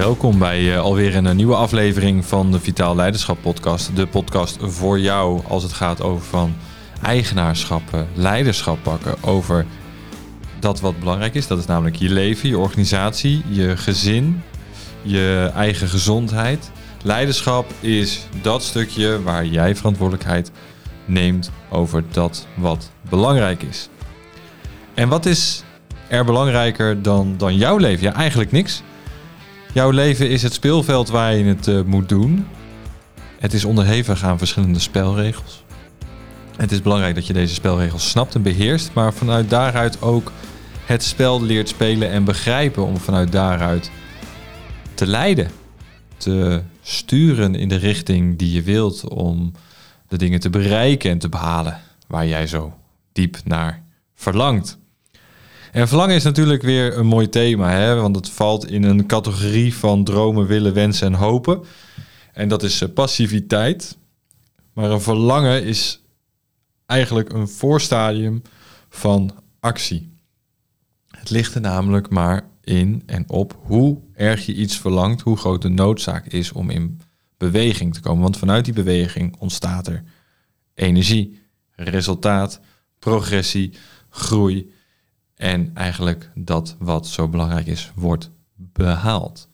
Welkom bij uh, alweer een, nieuwe aflevering van de Vitaal Leiderschap Podcast. De podcast voor jou als het gaat over van eigenaarschap, leiderschap pakken. Over dat wat belangrijk is. Dat is namelijk je leven, je organisatie, je gezin, je eigen gezondheid. Leiderschap is dat stukje waar jij verantwoordelijkheid neemt over dat wat belangrijk is. En wat is er belangrijker dan, dan jouw leven? Ja, eigenlijk niks. Jouw leven is het speelveld waar je het uh, moet doen. Het is onderhevig aan verschillende spelregels. Het is belangrijk dat je deze spelregels snapt en beheerst, maar vanuit daaruit ook het spel leert spelen en begrijpen om vanuit daaruit te leiden. Te sturen in de richting die je wilt om de dingen te bereiken en te behalen waar jij zo diep naar verlangt. En verlangen is natuurlijk weer een mooi thema, hè? want het valt in een categorie van dromen, willen, wensen en hopen. En dat is eh, passiviteit. Maar een verlangen is eigenlijk een voorstadium van actie. Het ligt er namelijk maar in en op hoe erg je iets verlangt, hoe groot de noodzaak is om in beweging te komen. Want vanuit die beweging ontstaat er energie, resultaat, progressie, groei en eigenlijk dat wat zo belangrijk is, wordt behaald.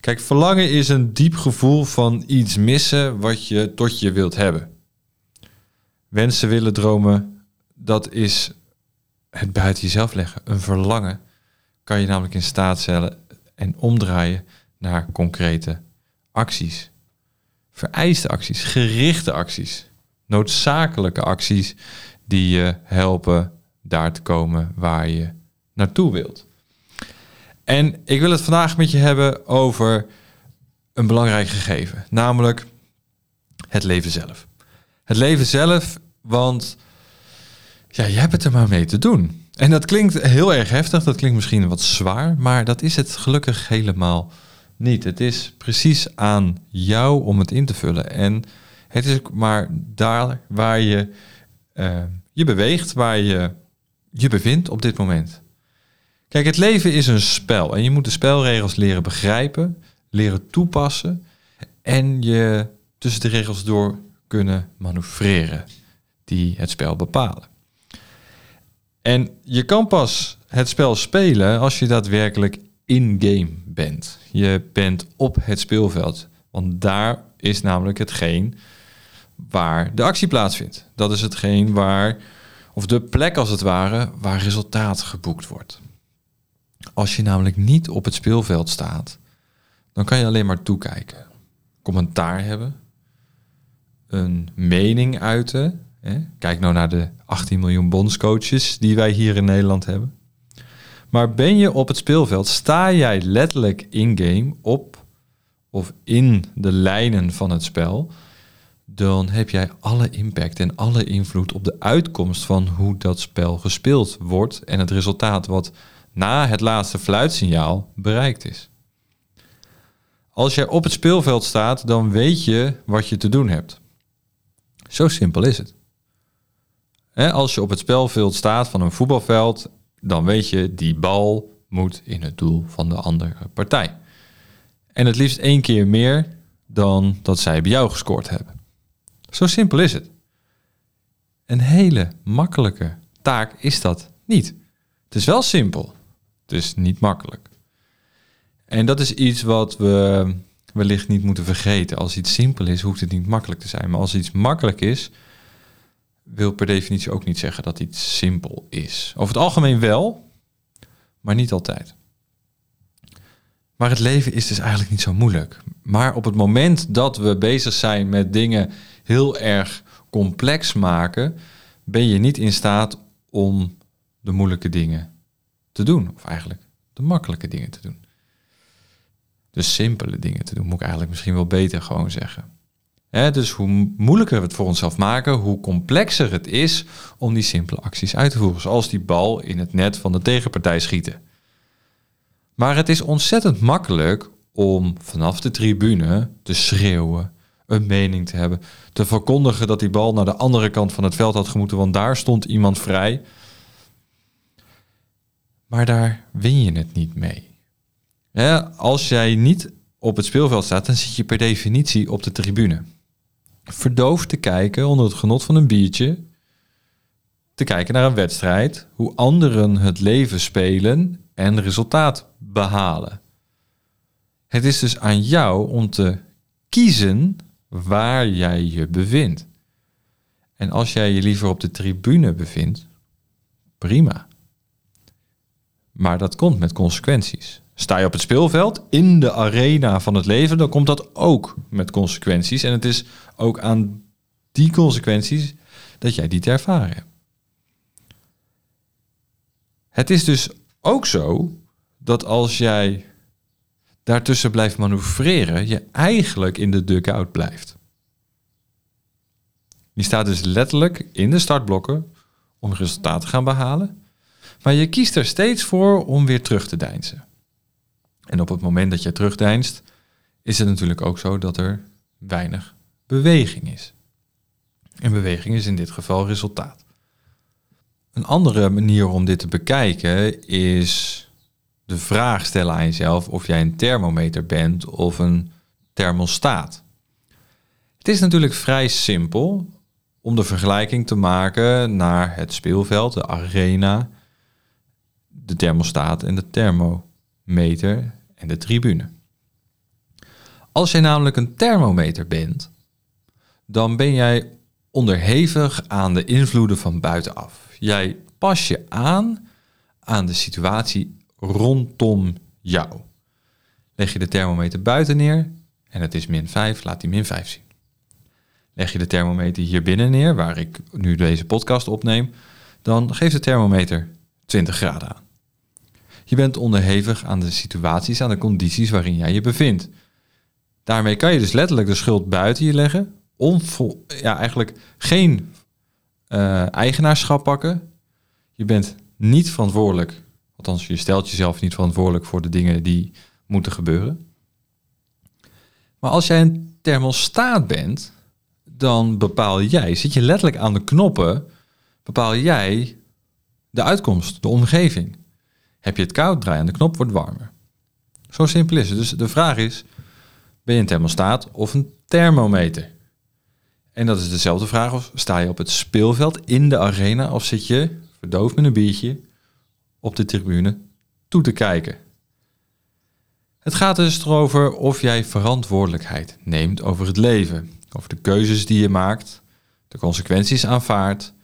Kijk, verlangen is een diep gevoel van iets missen wat je tot je wilt hebben. Wensen, willen, dromen, dat is het buiten jezelf leggen. Een verlangen kan je namelijk in staat stellen en omdraaien naar concrete acties. Vereiste acties, gerichte acties, noodzakelijke acties die je helpen daar te komen waar je naartoe wilt. En ik wil het vandaag met je hebben over een belangrijk gegeven, namelijk het leven zelf. Het leven zelf, want ja, je hebt het er maar mee te doen. En dat klinkt heel erg heftig, dat klinkt misschien wat zwaar, maar dat is het gelukkig helemaal niet. Het is precies aan jou om het in te vullen. En het is maar daar waar je uh, je beweegt, waar je je bevindt op dit moment. Kijk, het leven is een spel en je moet de spelregels leren begrijpen, leren toepassen en je tussen de regels door kunnen manoeuvreren die het spel bepalen. En je kan pas het spel spelen als je daadwerkelijk in-game bent. Je bent op het speelveld, want daar is namelijk hetgeen waar de actie plaatsvindt. Dat is hetgeen waar of de plek als het ware waar resultaat geboekt wordt. Als je namelijk niet op het speelveld staat, dan kan je alleen maar toekijken, commentaar hebben, een mening uiten. Hè? Kijk nou naar de 18 miljoen bondscoaches die wij hier in Nederland hebben. Maar ben je op het speelveld, sta jij letterlijk in-game op of in de lijnen van het spel, dan heb jij alle impact en alle invloed op de uitkomst van hoe dat spel gespeeld wordt en het resultaat wat na het laatste fluitsignaal bereikt is. Als jij op het speelveld staat, dan weet je wat je te doen hebt. Zo simpel is het. Als je op het speelveld staat van een voetbalveld, dan weet je die bal moet in het doel van de andere partij. En het liefst één keer meer dan dat zij bij jou gescoord hebben. Zo simpel is het. Een hele makkelijke taak is dat niet. Het is wel simpel. Het is niet makkelijk. En dat is iets wat we wellicht niet moeten vergeten. Als iets simpel is, hoeft het niet makkelijk te zijn. Maar als iets makkelijk is, wil per definitie ook niet zeggen dat iets simpel is. Over het algemeen wel, maar niet altijd. Maar het leven is dus eigenlijk niet zo moeilijk. Maar op het moment dat we bezig zijn met dingen heel erg complex maken, ben je niet in staat om de moeilijke dingen te doen. Of eigenlijk de makkelijke dingen te doen. De simpele dingen te doen, moet ik eigenlijk misschien wel beter gewoon zeggen. dus hoe moeilijker we het voor onszelf maken, hoe complexer het is om die simpele acties uit te voeren. Zoals die bal in het net van de tegenpartij schieten. Maar het is ontzettend makkelijk om vanaf de tribune te schreeuwen, een mening te hebben, te verkondigen dat die bal naar de andere kant van het veld had gemoeten, want daar stond iemand vrij. Maar daar win je het niet mee. als jij niet op het speelveld staat, dan zit je per definitie op de tribune. Verdoofd te kijken onder het genot van een biertje, te kijken naar een wedstrijd, hoe anderen het leven spelen en resultaat behalen. Het is dus aan jou om te kiezen waar jij je bevindt. En als jij je liever op de tribune bevindt, prima. Maar dat komt met consequenties. Sta je op het speelveld, in de arena van het leven, dan komt dat ook met consequenties. En het is ook aan die consequenties dat jij die te ervaren hebt. Het is dus ook zo dat als jij daartussen blijft manoeuvreren, je eigenlijk in de dugout blijft. Je staat dus letterlijk in de startblokken om resultaten te gaan behalen, maar je kiest er steeds voor om weer terug te deinzen. En op het moment dat je terugdeinst, is het natuurlijk ook zo dat er weinig beweging is. En beweging is in dit geval resultaat. Een andere manier om dit te bekijken is de vraag stellen aan jezelf of jij een thermometer bent of een thermostaat. Het is natuurlijk vrij simpel om de vergelijking te maken naar het speelveld, de arena, de thermostaat en de thermometer en de tribune. Als jij namelijk een thermometer bent, dan ben jij onderhevig aan de invloeden van buitenaf. Jij pas je aan aan de situatie rondom jou. Leg je de thermometer buiten neer en het is min 5, laat die min 5 zien. Leg je de thermometer hier binnen neer, waar ik nu deze podcast opneem, dan geeft de thermometer 20 graden aan. Je bent onderhevig aan de situaties, aan de condities waarin jij je bevindt. Daarmee kan je dus letterlijk de schuld buiten je leggen, ja, eigenlijk geen uh, eigenaarschap pakken. Je bent niet verantwoordelijk Althans, je stelt jezelf niet verantwoordelijk voor de dingen die moeten gebeuren. Maar als jij een thermostaat bent, dan bepaal jij, zit je letterlijk aan de knoppen, bepaal jij de uitkomst, de omgeving. Heb je het koud, draai aan de knop, wordt warmer. Zo simpel is het. Dus de vraag is, ben je een thermostaat of een thermometer? En dat is dezelfde vraag of sta je op het speelveld in de arena of zit je verdoofd met een biertje op de tribune toe te kijken. Het gaat dus erover of jij verantwoordelijkheid neemt over het leven, over de keuzes die je maakt, de consequenties aanvaardt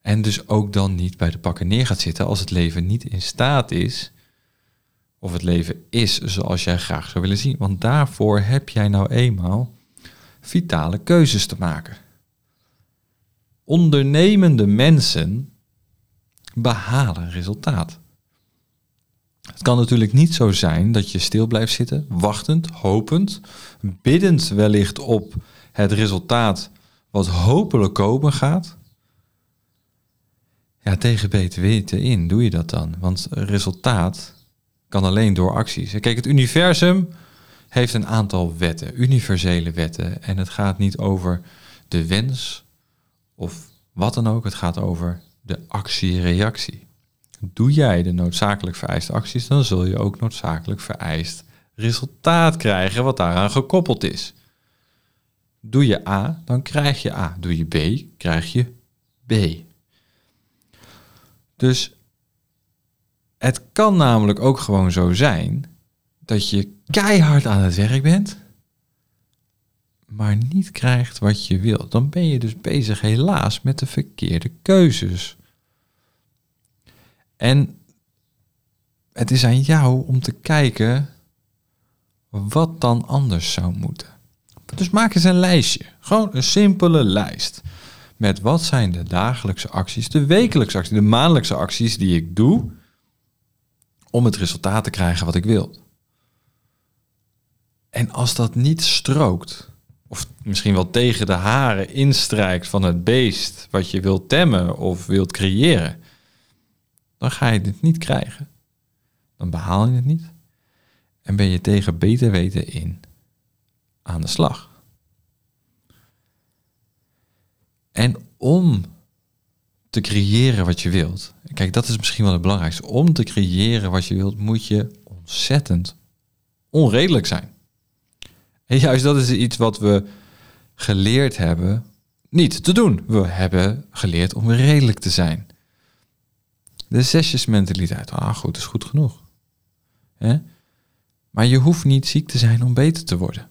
en dus ook dan niet bij de pakken neer gaat zitten als het leven niet in staat is of het leven is zoals jij graag zou willen zien. Want daarvoor heb jij nou eenmaal vitale keuzes te maken. Ondernemende mensen behalen resultaat. Het kan natuurlijk niet zo zijn dat je stil blijft zitten, wachtend, hopend, biddend wellicht op het resultaat wat hopelijk komen gaat. Ja, tegen beter weten in doe je dat dan. Want resultaat kan alleen door acties. Kijk, het universum heeft een aantal wetten, universele wetten. En het gaat niet over de wens of wat dan ook. Het gaat over de actie-reactie. Doe jij de noodzakelijk vereiste acties, dan zul je ook noodzakelijk vereist resultaat krijgen wat daaraan gekoppeld is. Doe je A, dan krijg je A. Doe je B, krijg je B. Dus het kan namelijk ook gewoon zo zijn dat je keihard aan het werk bent, maar niet krijgt wat je wilt. Dan ben je dus bezig helaas met de verkeerde keuzes. En het is aan jou om te kijken wat dan anders zou moeten. Dus maak eens een lijstje. Gewoon een simpele lijst. Met wat zijn de dagelijkse acties, de wekelijkse acties, de maandelijkse acties die ik doe om het resultaat te krijgen wat ik wil. En als dat niet strookt, of misschien wel tegen de haren instrijkt van het beest wat je wilt temmen of wilt creëren, dan ga je dit niet krijgen. Dan behaal je het niet. En ben je tegen beter weten in aan de slag. En om te creëren wat je wilt. Kijk, dat is misschien wel het belangrijkste. Om te creëren wat je wilt, moet je ontzettend onredelijk zijn. En juist dat is iets wat we geleerd hebben niet te doen. We hebben geleerd om redelijk te zijn. De zesjesmentaliteit. Ah, goed, is goed genoeg. Maar je hoeft niet ziek te zijn om beter te worden.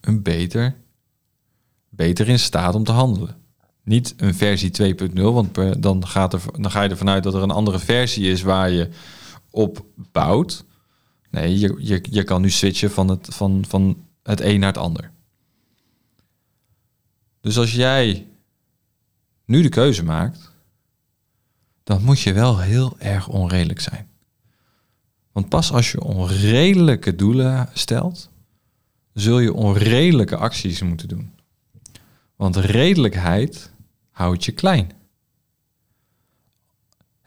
Een beter, beter in staat om te handelen. Niet een versie 2.0, want dan, gaat er, dan ga je ervan uit dat er een andere versie is waar je op bouwt. Nee, je, je, je kan nu switchen van het, van, van het een naar het ander. Dus als jij nu de keuze maakt, dan moet je wel heel erg onredelijk zijn. Want pas als je onredelijke doelen stelt, zul je onredelijke acties moeten doen. Want redelijkheid houdt je klein.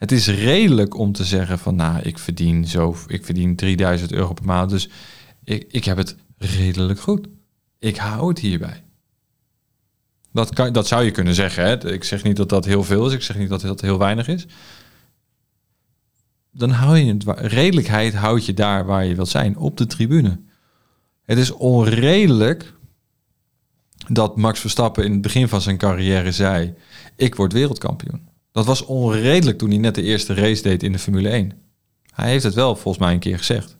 Het is redelijk om te zeggen van nou, ik verdien zo, ik verdien 3000 euro per maand, dus ik, ik heb het redelijk goed. Ik hou het hierbij. Dat, kan, dat zou je kunnen zeggen. Hè? Ik zeg niet dat dat heel veel is. Ik zeg niet dat dat heel weinig is. Dan hou je het. Redelijkheid houd je daar waar je wilt zijn, op de tribune. Het is onredelijk dat Max Verstappen in het begin van zijn carrière zei: Ik word wereldkampioen. Dat was onredelijk toen hij net de eerste race deed in de Formule 1. Hij heeft het wel volgens mij een keer gezegd.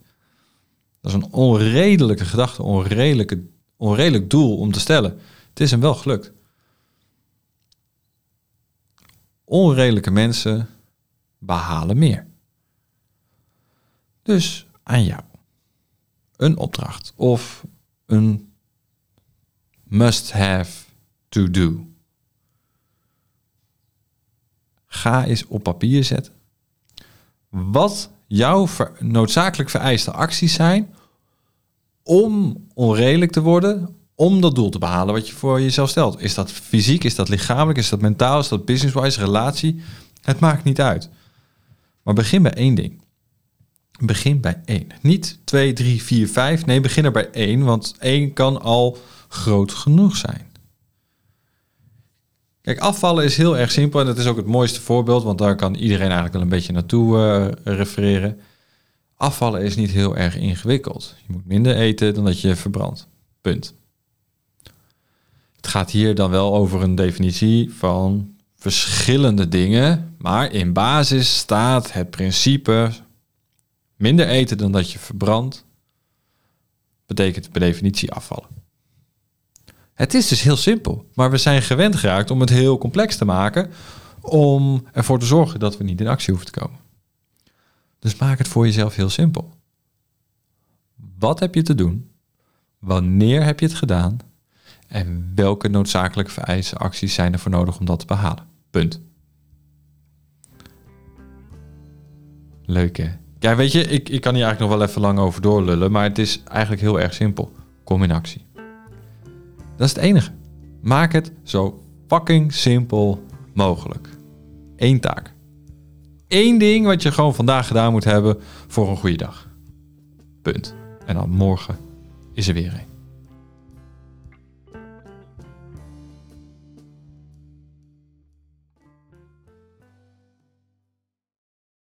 Dat is een onredelijke gedachte, onredelijke, onredelijk doel om te stellen. Het is hem wel gelukt. Onredelijke mensen behalen meer. Dus aan jou. Een opdracht of een must have to do. Ga eens op papier zetten. Wat jouw noodzakelijk vereiste acties zijn om onredelijk te worden, om dat doel te behalen wat je voor jezelf stelt. Is dat fysiek, is dat lichamelijk, is dat mentaal, is dat business-wise, relatie? Het maakt niet uit. Maar begin bij één ding. Begin bij één. Niet twee, drie, vier, vijf. Nee, begin er bij één, want één kan al groot genoeg zijn. Kijk, afvallen is heel erg simpel en dat is ook het mooiste voorbeeld, want daar kan iedereen eigenlijk wel een beetje naartoe uh, refereren. Afvallen is niet heel erg ingewikkeld. Je moet minder eten dan dat je verbrandt. Punt. Het gaat hier dan wel over een definitie van verschillende dingen, maar in basis staat het principe minder eten dan dat je verbrandt, betekent per definitie afvallen. Het is dus heel simpel, maar we zijn gewend geraakt om het heel complex te maken om ervoor te zorgen dat we niet in actie hoeven te komen. Dus maak het voor jezelf heel simpel. Wat heb je te doen? Wanneer heb je het gedaan? En welke noodzakelijke vereiste acties zijn er voor nodig om dat te behalen? Punt. Leuk hè? Ja, weet je, ik, ik kan hier eigenlijk nog wel even lang over doorlullen, maar het is eigenlijk heel erg simpel. Kom in actie. Dat is het enige. Maak het zo fucking simpel mogelijk. Eén taak. Eén ding wat je gewoon vandaag gedaan moet hebben voor een goede dag. Punt. En dan morgen is er weer een.